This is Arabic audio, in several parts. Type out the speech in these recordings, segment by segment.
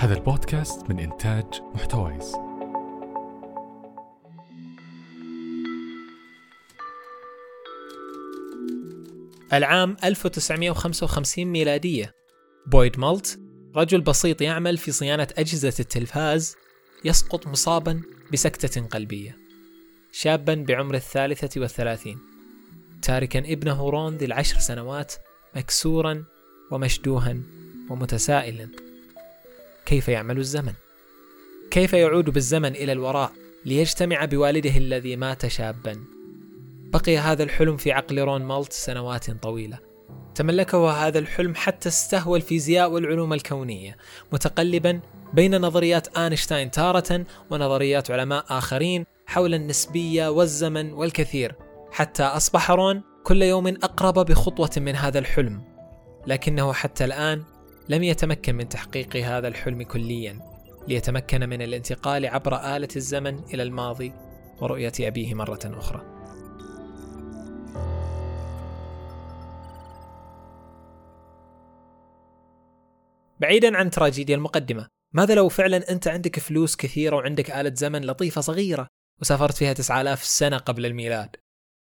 هذا البودكاست من إنتاج محتويس. العام 1955 ميلادية. بويد مالت رجل بسيط يعمل في صيانة أجهزة التلفاز يسقط مصابا بسكتة قلبية. شابا بعمر الثالثة والثلاثين. تاركا ابنه رون ذي العشر سنوات مكسورا ومشدوها ومتسائلا. كيف يعمل الزمن؟ كيف يعود بالزمن إلى الوراء ليجتمع بوالده الذي مات شابا؟ بقي هذا الحلم في عقل رون مالت سنوات طويلة. تملكه هذا الحلم حتى استهوى الفيزياء والعلوم الكونية متقلبا بين نظريات آينشتاين تارة ونظريات علماء آخرين حول النسبية والزمن والكثير. حتى أصبح رون كل يوم أقرب بخطوة من هذا الحلم لكنه حتى الآن لم يتمكن من تحقيق هذا الحلم كليا ليتمكن من الانتقال عبر آلة الزمن إلى الماضي ورؤية أبيه مرة أخرى. بعيدا عن تراجيديا المقدمة، ماذا لو فعلا أنت عندك فلوس كثيرة وعندك آلة زمن لطيفة صغيرة وسافرت فيها 9000 سنة قبل الميلاد؟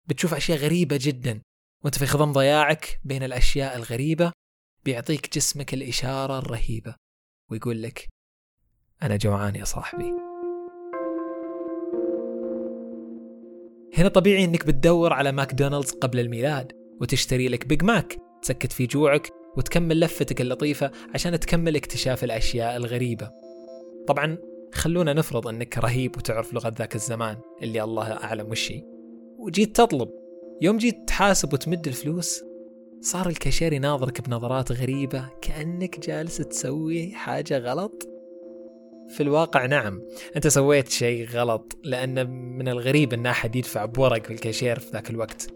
بتشوف أشياء غريبة جدا وأنت في خضم ضياعك بين الأشياء الغريبة بيعطيك جسمك الإشارة الرهيبة ويقول لك أنا جوعان يا صاحبي. هنا طبيعي إنك بتدور على ماكدونالدز قبل الميلاد وتشتري لك Big Mac تسكت فيه جوعك وتكمل لفتك اللطيفة عشان تكمل اكتشاف الأشياء الغريبة. طبعا خلونا نفرض إنك رهيب وتعرف لغة ذاك الزمان اللي الله أعلم وش وجيت تطلب. يوم جيت تحاسب وتمد الفلوس صار الكاشير يناظرك بنظرات غريبة كأنك جالس تسوي حاجة غلط؟ في الواقع نعم أنت سويت شيء غلط لأن من الغريب أن أحد يدفع بورق في الكاشير في ذاك الوقت.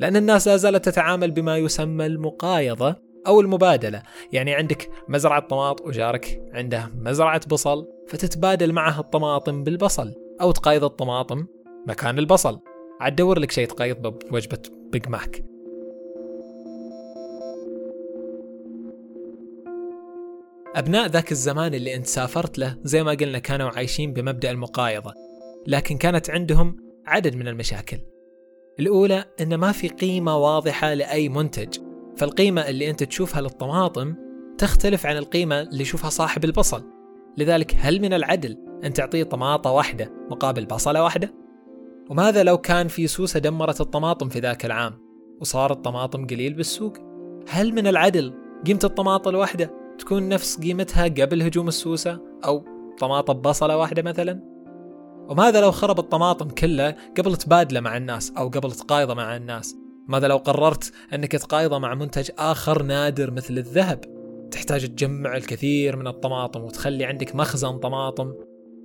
لأن الناس لا زالت تتعامل بما يسمى المقايضة أو المبادلة. يعني عندك مزرعة طماط وجارك عنده مزرعة بصل فتتبادل معه الطماطم بالبصل أو تقايض الطماطم مكان البصل. عاد دور لك شيء تقايض بوجبة بيج ماك أبناء ذاك الزمان اللي أنت سافرت له زي ما قلنا كانوا عايشين بمبدأ المقايضة لكن كانت عندهم عدد من المشاكل الأولى أن ما في قيمة واضحة لأي منتج فالقيمة اللي أنت تشوفها للطماطم تختلف عن القيمة اللي يشوفها صاحب البصل لذلك هل من العدل أن تعطيه طماطة واحدة مقابل بصلة واحدة؟ وماذا لو كان في سوسة دمرت الطماطم في ذاك العام وصار الطماطم قليل بالسوق؟ هل من العدل قيمة الطماطة الواحدة تكون نفس قيمتها قبل هجوم السوسة أو طماطم بصلة واحدة مثلا؟ وماذا لو خرب الطماطم كله قبل تبادله مع الناس أو قبل تقايضه مع الناس؟ ماذا لو قررت أنك تقايضه مع منتج آخر نادر مثل الذهب؟ تحتاج تجمع الكثير من الطماطم وتخلي عندك مخزن طماطم.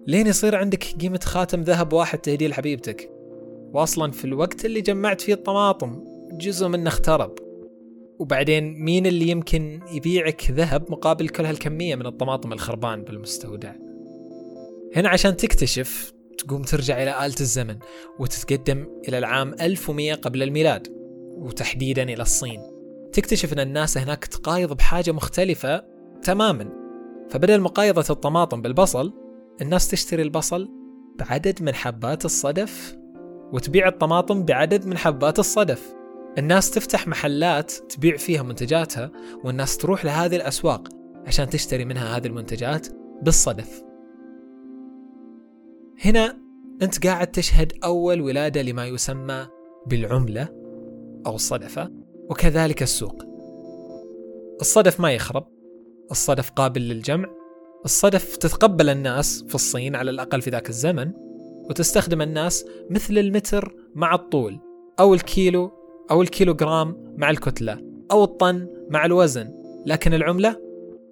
لين يصير عندك قيمة خاتم ذهب واحد تهديه لحبيبتك. واصلا في الوقت اللي جمعت فيه الطماطم جزء منه اخترب. وبعدين مين اللي يمكن يبيعك ذهب مقابل كل هالكمية من الطماطم الخربان بالمستودع؟ هنا عشان تكتشف تقوم ترجع إلى آلة الزمن وتتقدم إلى العام 1100 قبل الميلاد وتحديدا إلى الصين. تكتشف أن الناس هناك تقايض بحاجة مختلفة تماما. فبدل مقايضة الطماطم بالبصل الناس تشتري البصل بعدد من حبات الصدف وتبيع الطماطم بعدد من حبات الصدف. الناس تفتح محلات تبيع فيها منتجاتها والناس تروح لهذه الأسواق عشان تشتري منها هذه المنتجات بالصدف. هنا أنت قاعد تشهد أول ولادة لما يسمى بالعملة أو الصدفة وكذلك السوق. الصدف ما يخرب الصدف قابل للجمع الصدف تتقبل الناس في الصين على الأقل في ذاك الزمن وتستخدم الناس مثل المتر مع الطول أو الكيلو أو الكيلوغرام مع الكتلة أو الطن مع الوزن لكن العملة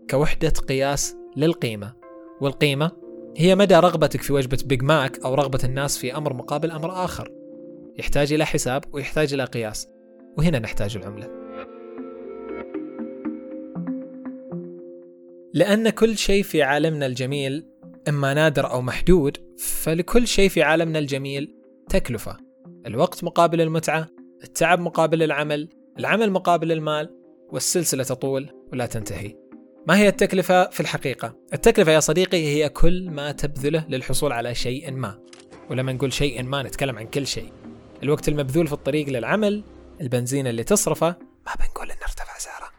كوحدة قياس للقيمة. والقيمة هي مدى رغبتك في وجبة بيج ماك أو رغبة الناس في أمر مقابل أمر آخر. يحتاج إلى حساب ويحتاج إلى قياس وهنا نحتاج العملة. لأن كل شيء في عالمنا الجميل إما نادر أو محدود فلكل شيء في عالمنا الجميل تكلفة. الوقت مقابل المتعة التعب مقابل العمل العمل مقابل المال والسلسلة تطول ولا تنتهي. ما هي التكلفة في الحقيقة؟ التكلفة يا صديقي هي كل ما تبذله للحصول على شيء ما. ولما نقول شيء ما نتكلم عن كل شيء. الوقت المبذول في الطريق للعمل البنزين اللي تصرفه ما بنقول إنه ارتفع سعره.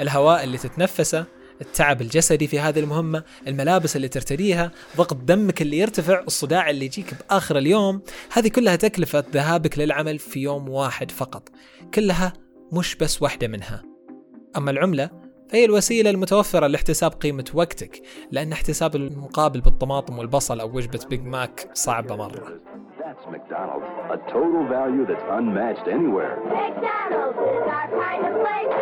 الهواء اللي تتنفسه التعب الجسدي في هذه المهمة الملابس اللي ترتديها ضغط دمك اللي يرتفع الصداع اللي يجيك بآخر اليوم هذه كلها تكلفة ذهابك للعمل في يوم واحد فقط. كلها مش بس واحدة منها. أما العملة فهي الوسيلة المتوفرة لاحتساب قيمة وقتك لأن احتساب المقابل بالطماطم والبصل أو وجبة بيج ماك صعبة مرة. That's McDonald's, a total value that's unmatched anywhere. McDonald's is our kind of place.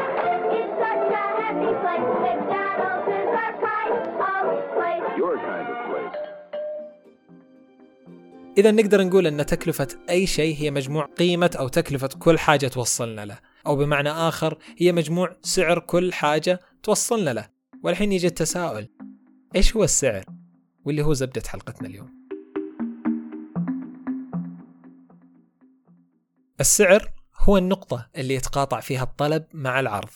It's such a happy place. McDonald's is our kind of place. Your kind of place. إذا نقدر نقول أن تكلفة أي شيء هي مجموع قيمة أو تكلفة كل حاجة توصلنا له أو بمعنى آخر هي مجموع سعر كل حاجة توصلنا له والحين يجي التساؤل إيش هو السعر؟ واللي هو زبدة حلقتنا اليوم السعر هو النقطة اللي يتقاطع فيها الطلب مع العرض.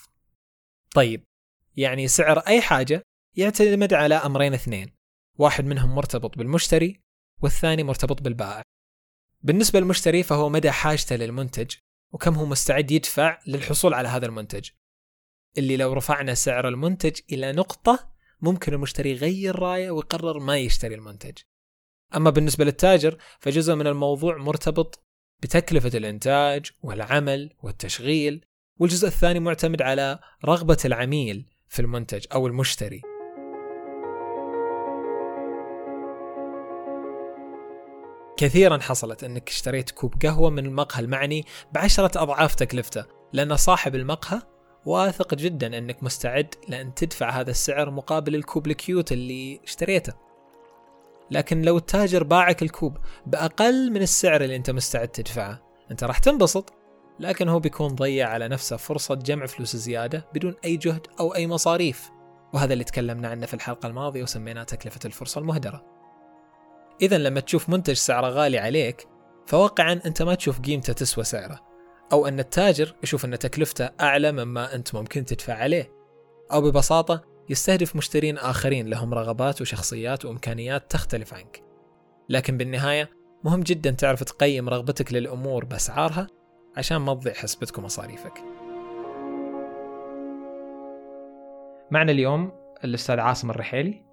طيب يعني سعر أي حاجة يعتمد على أمرين اثنين واحد منهم مرتبط بالمشتري والثاني مرتبط بالبائع. بالنسبة للمشتري فهو مدى حاجته للمنتج وكم هو مستعد يدفع للحصول على هذا المنتج. اللي لو رفعنا سعر المنتج إلى نقطة ممكن المشتري يغير رأيه ويقرر ما يشتري المنتج. أما بالنسبة للتاجر فجزء من الموضوع مرتبط بتكلفة الإنتاج والعمل والتشغيل والجزء الثاني معتمد على رغبة العميل في المنتج أو المشتري. كثيرا حصلت إنك اشتريت كوب قهوة من المقهى المعني بعشرة أضعاف تكلفته لأن صاحب المقهى واثق جدا إنك مستعد لأن تدفع هذا السعر مقابل الكوب الكيوت اللي اشتريته. لكن لو التاجر باعك الكوب بأقل من السعر اللي أنت مستعد تدفعه. أنت راح تنبسط لكن هو بيكون ضيع على نفسه فرصة جمع فلوس زيادة بدون أي جهد أو أي مصاريف. وهذا اللي تكلمنا عنه في الحلقة الماضية وسميناه تكلفة الفرصة المهدرة. إذا لما تشوف منتج سعره غالي عليك فواقعا أنت ما تشوف قيمته تسوى سعره أو أن التاجر يشوف أن تكلفته أعلى مما أنت ممكن تدفع عليه. أو ببساطة يستهدف مشترين آخرين لهم رغبات وشخصيات وإمكانيات تختلف عنك. لكن بالنهاية مهم جدا تعرف تقيم رغبتك للأمور بأسعارها عشان ما تضيع حسبتك ومصاريفك. معنا اليوم الأستاذ عاصم الرحيلي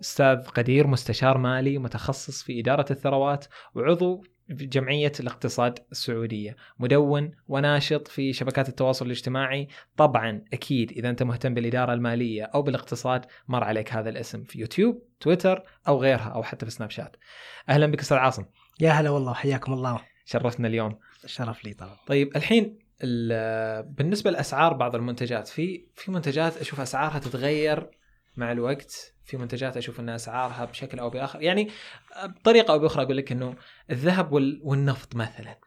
أستاذ قدير مستشار مالي متخصص في إدارة الثروات وعضو جمعية الاقتصاد السعودية. مدون وناشط في شبكات التواصل الاجتماعي. طبعا أكيد إذا أنت مهتم بالإدارة المالية أو بالاقتصاد مر عليك هذا الاسم في يوتيوب تويتر أو غيرها أو حتى في سناب شات. أهلا بك أستاذ عاصم. يا هلا والله حياكم الله. شرفتنا اليوم. شرف لي طبعا. طيب الحين ال- بالنسبة لأسعار بعض المنتجات في في منتجات أشوف أسعارها تتغير مع الوقت؟ في منتجات أشوف ان اسعارها بشكل أو بآخر. يعني بطريقة أو بأخرى أقول لك إنه الذهب وال- والنفط مثلا.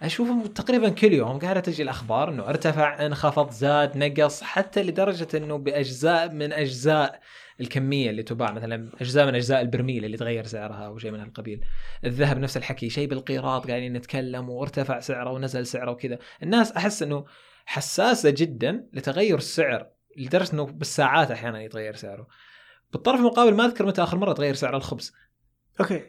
أشوفهم تقريبا كل يوم قاعدة تجي الأخبار إنه ارتفع انخفض زاد نقص حتى لدرجة إنه بأجزاء من أجزاء الكمية اللي تباع مثلا أجزاء من أجزاء البرميل اللي تغير سعرها أو شيء من هالقبيل. الذهب نفس الحكي شيء بالقيراط قاعدين نتكلم وارتفع سعره ونزل سعره وكذا. الناس أحس إنه حساسة جدا لتغير السعر لدرجة إنه بالساعات أحيانا يتغير سعره. بالطرف المقابل ما أذكر متى آخر مرة تغير سعر الخبز. أوكي.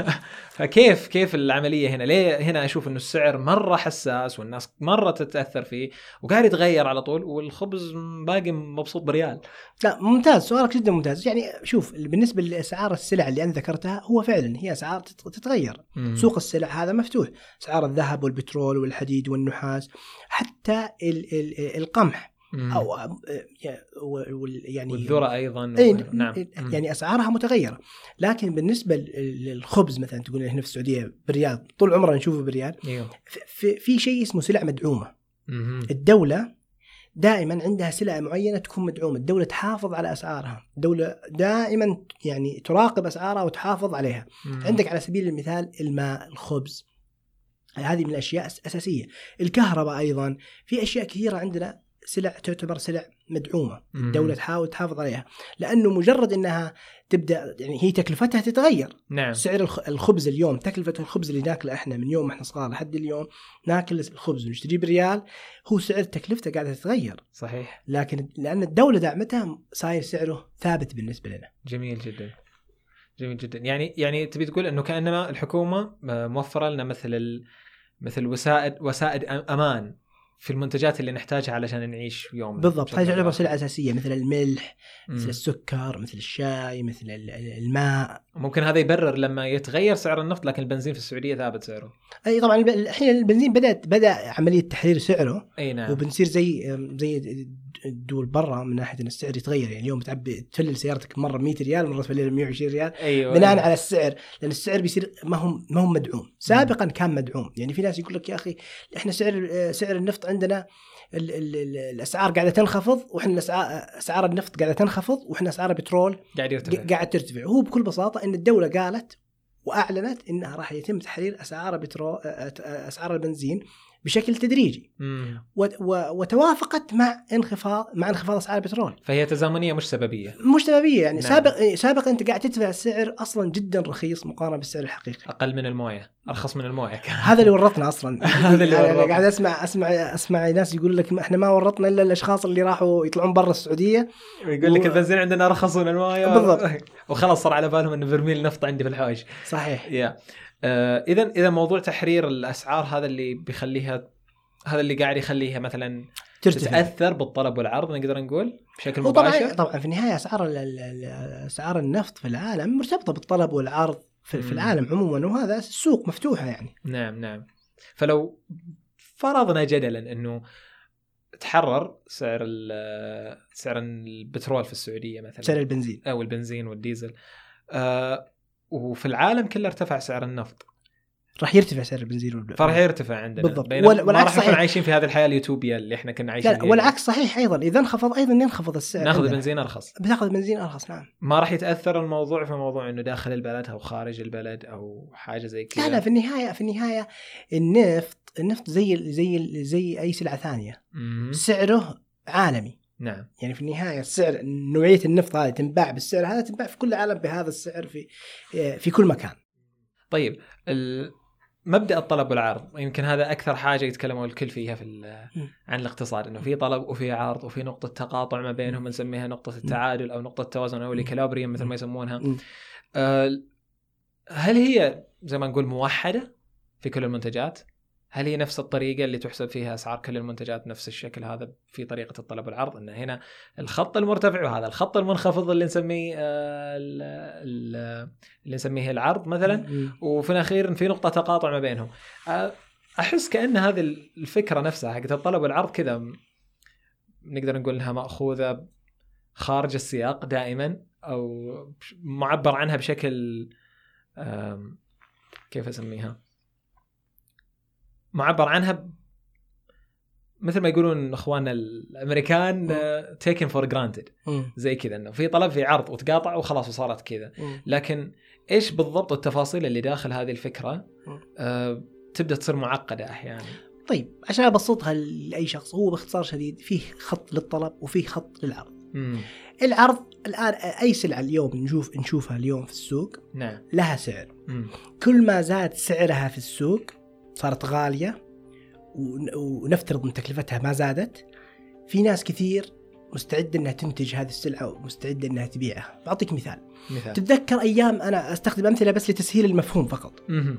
فكيف كيف العملية هنا؟ ليه هنا أشوف إنه السعر مرة حساس والناس مرة تتأثر فيه وقاعد يتغير على طول والخبز باقي مبسوط بريال؟ لا ممتاز. سؤالك جدا ممتاز. يعني شوف بالنسبة لأسعار السلع اللي انت ذكرتها هو فعلا هي أسعار تت- تتغير. سوق السلع هذا مفتوح. أسعار الذهب والبترول والحديد والنحاس حتى ال ال القمح. أو يعني والذرة أيضا إي وغيره. نعم. يعني أسعارها متغيرة. لكن بالنسبة لل- للخبز مثلا تقول هنا في السعودية بالرياض طول عمرنا نشوفه بالرياض إيوه. في- في, في شيء اسمه سلع مدعومة. مم. الدولة دائما عندها سلع معينة تكون مدعومة. الدولة تحافظ على أسعارها. الدولة دائما يعني تراقب أسعارها وتحافظ عليها. مم. عندك على سبيل المثال الماء الخبز. هذه من الأشياء الاساسيه الكهرباء أيضا. في أشياء كثيرة عندنا سلع تعتبر سلع مدعومة. الدولة تحاول تحافظ عليها. لأنه مجرد إنها تبدأ يعني هي تكلفتها تتغير. نعم. سعر الخ- الخبز اليوم تكلفة الخبز اللي ناكله إحنا من يوم إحنا صغار لحد اليوم ناكل الخبز ونشتريه بريال هو سعر تكلفته قاعدة تتغير. صحيح. لكن لأن الدولة دعمتها صاير سعره ثابت بالنسبة لنا. جميل جدا. جميل جدا. يعني يعني تبي تقول إنه كأنما الحكومة آه، موفرة لنا مثل ال... مثل وسائد وسائد أمان. في المنتجات اللي نحتاجها علشان نعيش يوم بالضبط هذه تعتبر سلع أساسية مثل الملح مثل مم. السكر مثل الشاي مثل ال- ال- الماء. ممكن هذا يبرر لما يتغير سعر النفط لكن البنزين في السعودية ثابت سعره. أي طبعا الحين البنزين بدات بدأ عملية تحرير سعره أي نعم. وبنصير زي زي الدول برا من ناحية إن السعر يتغير. يعني اليوم تعبي تفلل سيارتك مرة 100 ريال مرة تفلل 120 ريال أيوه بناء أيوة. على السعر. لأن السعر بيصير ما هو ما هو مدعوم. سابقا كان مدعوم. يعني في ناس يقول لك يا أخي إحنا سعر سعر النفط عندنا ال ال ال الأسعار قاعدة تنخفض وإحنا أسعار النفط قاعدة تنخفض وإحنا أسعار البترول قاعد يرتفع. قاعد ترتفع. هو بكل بساطة إن الدولة قالت وأعلنت إنها راح يتم تحرير أسعار بترول أسعار البنزين بشكل تدريجي. وتوافقت مع انخفاض مع انخفاض أسعار البترول. فهي تزامنية مش سببية. مش سببية يعني. نعم. سابق سابقا أنت قاعد تدفع سعر أصلا جدا رخيص مقارنة بالسعر الحقيقي. أقل من الموية. أرخص من الموية كان. هذا اللي ورطنا أصلا. هذا اللي أنا ورطنا. قاعد اسمع اسمع أسمع ناس يقول لك إحنا ما ورطنا إلا الأشخاص اللي راحوا يطلعون برا السعودية. ويقول لك و- البنزين عندنا أرخص من الموية. بالضبط. وخلاص صار على بالهم انه برميل نفط عندي في الحوش. صحيح. آه، اذا إذا موضوع تحرير الأسعار هذا اللي بيخليها هذا اللي قاعد يخليها مثلا ترتفع. تتأثر بالطلب والعرض نقدر نقول بشكل مباشر. طبعا في النهاية أسعار أسعار النفط في العالم مرتبطة بالطلب والعرض في, في. العالم عموما وهذا السوق مفتوحه يعني. نعم نعم. فلو فرضنا جدلا إنه تحرر سعر سعر البترول في السعودية مثلا. سعر البنزين. أو البنزين والديزل. آه وفي العالم كله ارتفع سعر النفط. راح يرتفع سعر البنزين والبنزين فراح يرتفع عندنا. بالضبط. والعكس صحيح. عايشين في هذه الحياة اليوتوبيا اللي إحنا كنا عايشين لا والعكس صحيح أيضا. إذا انخفض أيضا ينخفض السعر. ناخذ. البنزين أرخص. بتاخذ بنزين أرخص نعم. ما راح يتأثر الموضوع في موضوع إنه داخل البلد أو خارج البلد أو حاجة زي كذا. لا لا في النهايه في النهاية النفط النفط زي زي زي أي سلعة ثانية. مم. سعره عالمي. نعم. يعني في النهاية السعر نوعية النفط هذه تنباع بالسعر هذا تنباع في كل العالم بهذا السعر في في كل مكان. طيب مبدأ الطلب والعرض. يمكن هذا أكثر حاجة يتكلموا الكل فيها في. عن الاقتصاد إنه في طلب وفي عرض وفي نقطة تقاطع ما بينهم نسميها نقطة التعادل أو نقطة التوازن أو الكالابريم مثل ما يسمونها. آه، هل هي زي ما نقول موحدة في كل المنتجات؟ هل هي نفس الطريقة اللي تحسب فيها أسعار كل المنتجات نفس الشكل هذا في طريقة الطلب والعرض؟ إن هنا الخط المرتفع وهذا الخط المنخفض اللي نسميه آه، ال- ال- اللي نسميه العرض مثلا. وفي الأخير في نقطة تقاطع ما بينهم. أه، أحس كأن هذه الفكرة نفسها حقت الطلب والعرض كذا نقدر نقول إنها مأخوذة خارج السياق دائما أو معبر عنها بشكل كيف أسميها؟ معبر عنها مثل ما يقولون إخواننا الأمريكان taken for granted مم. زي كذا إنه في طلب في عرض وتقاطع وخلاص وصارت كذا. مم. لكن إيش بالضبط التفاصيل اللي داخل هذه الفكرة؟ مم. آه تبدأ تصير معقدة أحيانا. طيب عشان أبسطها لأي شخص هو باختصار شديد فيه خط للطلب وفيه خط للعرض. امم العرض الآن أي سلعة اليوم نشوف نشوفها اليوم في السوق نعم. لها سعر. مم. كل ما زاد سعرها في السوق صارت غالية ون- ونفترض إن تكلفتها ما زادت في ناس كثير مستعده إنها تنتج هذه السلعة ومستعده إنها تبيعها. بعطيك مثال. مثال. تتذكر أيام أنا أستخدم أمثلة بس لتسهيل المفهوم فقط. مهم.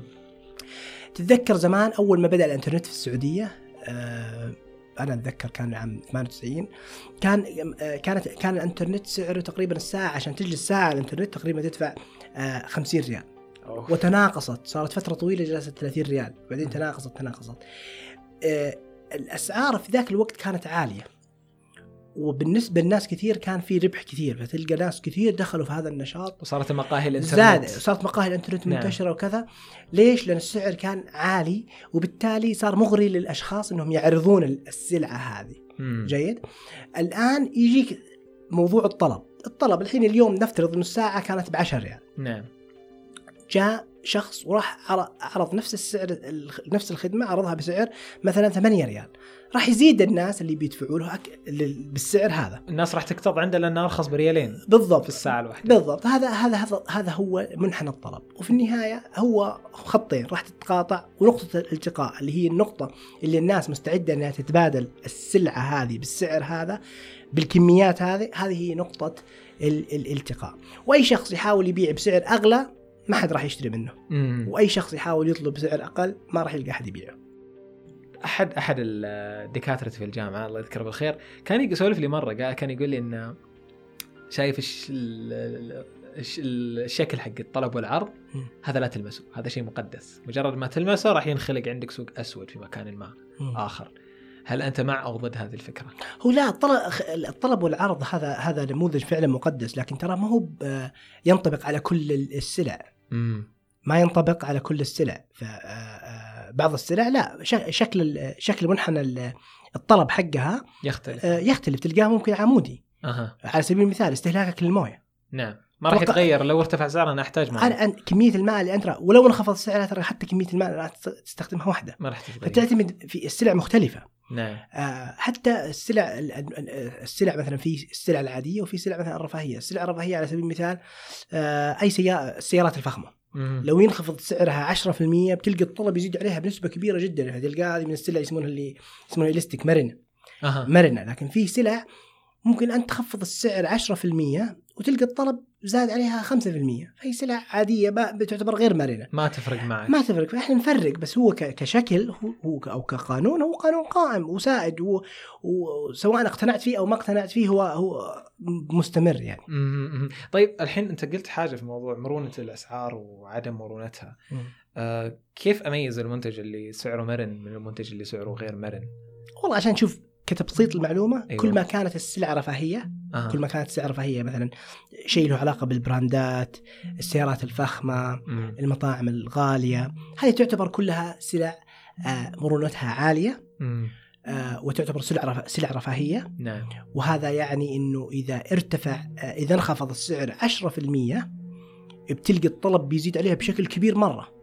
تتذكر زمان أول ما بدأ الإنترنت في السعودية آه أنا أتذكر كان عام 98 كان آه كانت كان الإنترنت سعره تقريبا الساعة عشان تجلس ساعة على الإنترنت تقريبا تدفع آه 50 ريال. أوف. وتناقصت. صارت فترة طويلة جلست 30 ريال بعدين تناقصت تناقصت. آه الأسعار في ذاك الوقت كانت عالية. وبالنسبة لناس كثير كان في ربح كثير فتلقى ناس كثير دخلوا في هذا النشاط. وصارت مقاهي الإنترنت. زاد صارت مقاهي الإنترنت نعم. منتشرة وكذا. ليش؟ لأن السعر كان عالي وبالتالي صار مغري للأشخاص إنهم يعرضون السلعة هذه. مم. جيد. الآن يجيك موضوع الطلب. الطلب الحين اليوم نفترض إنه الساعة كانت ب 10 ريال. نعم. جاء شخص وراح عر- عرض نفس السعر نفس الخدمة عرضها بسعر مثلا 8 ريال. راح يزيد الناس اللي بيدفعوا له بالسعر هذا. الناس راح تقتض عنده لأنه أرخص بريالين. بالضبط. في الساعة الواحدة. بالضبط. هذا هذا هذا هذا هو منحنى الطلب. وفي النهاية هو خطين. راح تتقاطع. ونقطة الالتقاء اللي هي النقطة اللي الناس مستعدة إنها تتبادل السلعة هذه بالسعر هذا بالكميات هذه هذه هي نقطة ال- الالتقاء. وأي شخص يحاول يبيع بسعر أغلى ما حد راح يشتري منه. مم. وأي شخص يحاول يطلب بسعر أقل ما راح يلقى أحد يبيعه. احد أحد الدكاترة في الجامعة الله يذكره بالخير كان يسولف لي مرة قال كان يقول لي إنه شايف الش ال- الش- الشكل حق الطلب والعرض. هذا لا تلمسه هذا شيء مقدس. مجرد ما تلمسه راح ينخلق عندك سوق أسود في مكان ما آخر. هل أنت مع أو ضد هذه الفكرة؟ هو لا الطلب, والعرض هذا هذا نموذج فعلا مقدس لكن ترى ما هو ينطبق على كل السلع. ما ينطبق على كل السلع. فبعض السلع لا شكل شكل منحنى ال- الطلب حقها يختلف. آه، يختلف. تلقاه ممكن عمودي. أها. على سبيل المثال استهلاكك للموية. نعم. ما راح يتغير. لو ارتفع سعره أنا أحتاج معه أنا كمية الماء اللي أنت ولو انخفض سعرها ترى حتى كمية الماء اللي راح تست- تستخدمها واحدة. ما راح تتغير. فتعتمد في السلع مختلفة. نعم. آه، حتى السلع ال- ال- السلع مثلا في السلع العادية وفي سلع مثلا الرفاهية، السلع الرفاهية على سبيل المثال آه، أي سيارة السيارات الفخمة. مم. لو ينخفض سعرها 10% بتلقى الطلب يزيد عليها بنسبة كبيرة جدا. تلقاها هذه من السلع يسمونها اللي يسمونها اليستيك مرنه أها. مرنه لكن في سلع ممكن انت تخفض السعر 10% وتلقى الطلب زاد عليها 5% فهي سلع عادية ما بتعتبر غير مرنة. ما تفرق معك. ما تفرق. فاحنا نفرق بس هو كشكل هو أو كقانون هو قانون قائم وسائد وسواء اقتنعت فيه أو ما اقتنعت فيه هو هو مستمر يعني. طيب الحين أنت قلت حاجة في موضوع مرونة الأسعار وعدم مرونتها. آه كيف أميز المنتج اللي سعره مرن من المنتج اللي سعره غير مرن؟ والله عشان نشوف كتبسيط المعلومه أيوة. أيوة. كل ما كانت السلعة رفاهية آه. كل ما كانت السلعة رفاهية مثلا شيء له علاقة بالبراندات السيارات الفخمة مم. المطاعم الغالية هذه تعتبر كلها سلع آه، مرونتها عالية مم. آه، وتعتبر سلع رف- سلع رفاهية نعم وهذا يعني إنه إذا ارتفع آه، إذا انخفض السعر 10% بتلقى الطلب بيزيد عليها بشكل كبير مرة.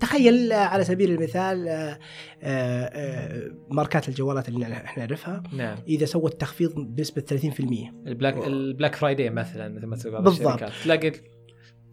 تخيل آه، على سبيل المثال آه، آه، ماركات الجوالات اللي إحنا نعرفها نعم. إذا سوت تخفيض بنسبة 30% ال Black ال Black Friday مثلا مثل ما بالضبط. تلاقي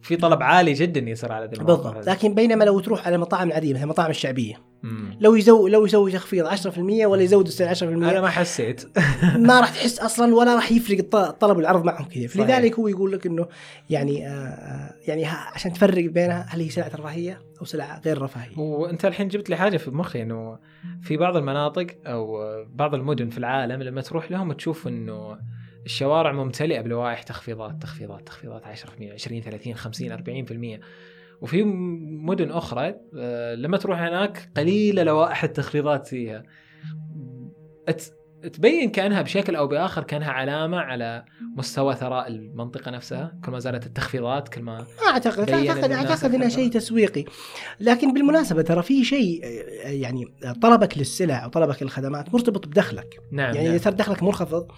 في طلب عالي جدا يصير على المواقع بالضبط هذه. لكن بينما لو تروح على المطاعم العاديه مثل المطاعم الشعبية مم. لو يزو لو يسوي تخفيض 10% ولا يزود السعر 10% أنا ما حسيت ما راح تحس أصلا ولا راح يفرق الط- الطلب والعرض معهم كثير صحيح. لذلك هو يقول لك إنه يعني آه، آه، يعني عشان تفرق بينها هل هي سلعة رفاهية أو سلعة غير رفاهية وانت الحين جبت لي حاجة في مخي إنه في بعض المناطق أو بعض المدن في العالم لما تروح لهم تشوف إنه الشوارع ممتلئة بلوائح تخفيضات تخفيضات تخفيضات 10% 20 30 50 40% وفي مدن أخرى آه، لما تروح هناك قليلة لوائح التخفيضات فيها. تبين كأنها بشكل أو بآخر كأنها علامة على مستوى ثراء المنطقة نفسها كل ما زادت التخفيضات كل ما اعتقد اعتقد أعتقد إنها. شيء تسويقي. لكن بالمناسبة ترى في شيء يعني طلبك للسلع وطلبك للخدمات مرتبط بدخلك. نعم يعني نعم, اذا صار دخلك منخفض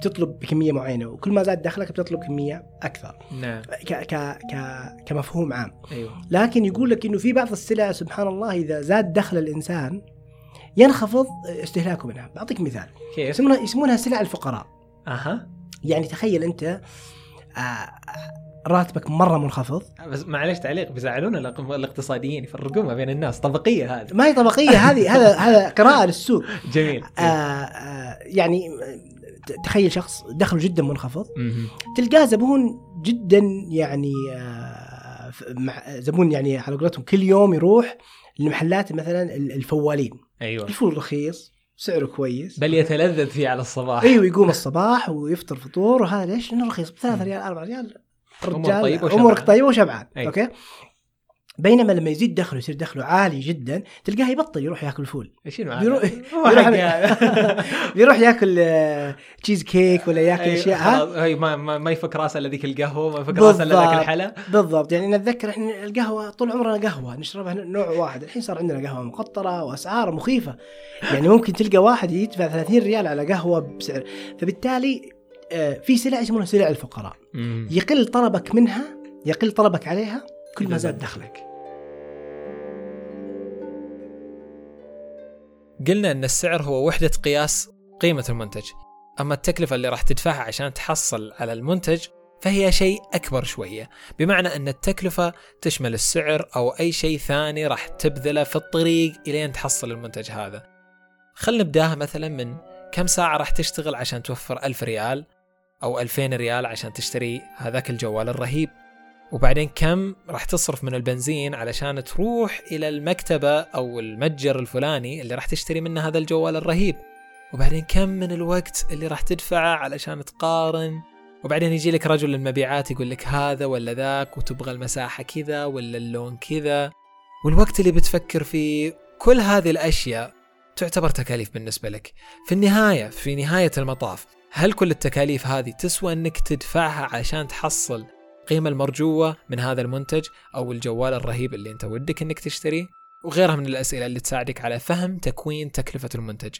بتطلب بكمية معينة وكل ما زاد دخلك بتطلب كمية أكثر. نعم. ك ك ك كمفهوم عام. أيوه. لكن يقول لك إنه في بعض السلع سبحان الله إذا زاد دخل الإنسان ينخفض استهلاكه منها بعطيك مثال. كيف؟ يسمونها يسمونها سلع الفقراء. أها. يعني تخيل أنت آه، راتبك مرة منخفض. بس معلش تعليق بيزعلونا الاق- الاقتصاديين يفرقون ما بين الناس. طبقية هذه. ما هي طبقية هذه هذا هذا قراءة للسوق. جميل. آه آه يعني آه، تخيل شخص دخله جدا منخفض. تلقاه زبون جدا يعني مع زبون يعني على قولتهم كل يوم يروح لمحلات مثلا ال- الفوالين. أيوه. الفول رخيص سعره كويس. بل يتلذذ فيه على الصباح. أيوه يقوم الصباح ويفطر فطور وهذا ليش؟ لأنه رخيص ب 3 ريال 4 ريال. وشبعان. أمورك طيبة وشبعان. أي. أوكي؟ بينما لما يزيد دخله يصير دخله عالي جدا تلقاه يبطل يروح ياكل فول المعنى؟ بيروح بيروح, ياكل آه، تشيز كيك ولا ياكل أيوة، أشياء ها؟ خلاص، هي ما, ما, ما يفك راسه إلا ذيك القهوة ما يفك راسه إلا ذاك. الحلا بالضبط. يعني نتذكر إحنا القهوة طول عمرنا قهوة نشربها نوع واحد. الحين صار عندنا قهوة مقطرة وأسعار مخيفة. يعني ممكن تلقى واحد يدفع 30 ريال على قهوة بسعر. فبالتالي آه، في سلع يسمونها سلع الفقراء. يقل طلبك منها يقل طلبك عليها كل ما زاد دخلك. قلنا إن السعر هو وحدة قياس قيمة المنتج. أما التكلفة اللي راح تدفعها عشان تحصل على المنتج فهي شيء أكبر شوية. بمعنى إن التكلفة تشمل السعر أو أي شيء ثاني راح تبذله في الطريق إلين تحصل المنتج هذا. خلنا نبدأها مثلا من كم ساعة راح تشتغل عشان توفر ألف ريال أو ألفين ريال عشان تشتري هذاك الجوال الرهيب. وبعدين كم راح تصرف من البنزين علشان تروح إلى المكتبة أو المتجر الفلاني اللي راح تشتري منه هذا الجوال الرهيب. وبعدين كم من الوقت اللي راح تدفعه علشان تقارن؟ وبعدين يجي لك رجل المبيعات يقول لك هذا ولا ذاك وتبغى المساحة كذا ولا اللون كذا. والوقت اللي بتفكر فيه كل هذه الأشياء تعتبر تكاليف بالنسبة لك. في النهاية في نهاية المطاف هل كل التكاليف هذه تسوى أنك تدفعها عشان تحصل القيمة المرجوة من هذا المنتج أو الجوال الرهيب اللي أنت ودك أنك تشتريه وغيرها من الأسئلة اللي تساعدك على فهم تكوين تكلفة المنتج.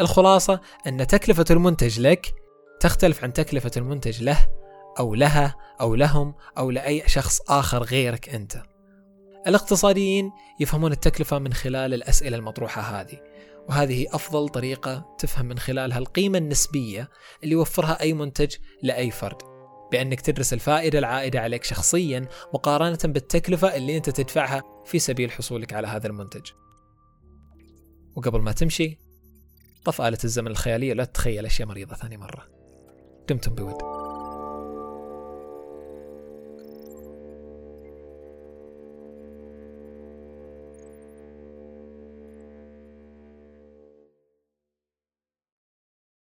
الخلاصة أن تكلفة المنتج لك تختلف عن تكلفة المنتج له أو لها أو لهم أو لأي شخص آخر غيرك أنت. الاقتصاديين يفهمون التكلفة من خلال الأسئلة المطروحة هذه وهذه أفضل طريقة تفهم من خلالها القيمة النسبية اللي يوفرها أي منتج لأي فرد. بأنك تدرس الفائدة العائدة عليك شخصيا مقارنة بالتكلفة اللي أنت تدفعها في سبيل حصولك على هذا المنتج. وقبل ما تمشي طف آلة الزمن الخيالية لا تتخيل أشياء مريضة ثاني مرة. دمتم بود.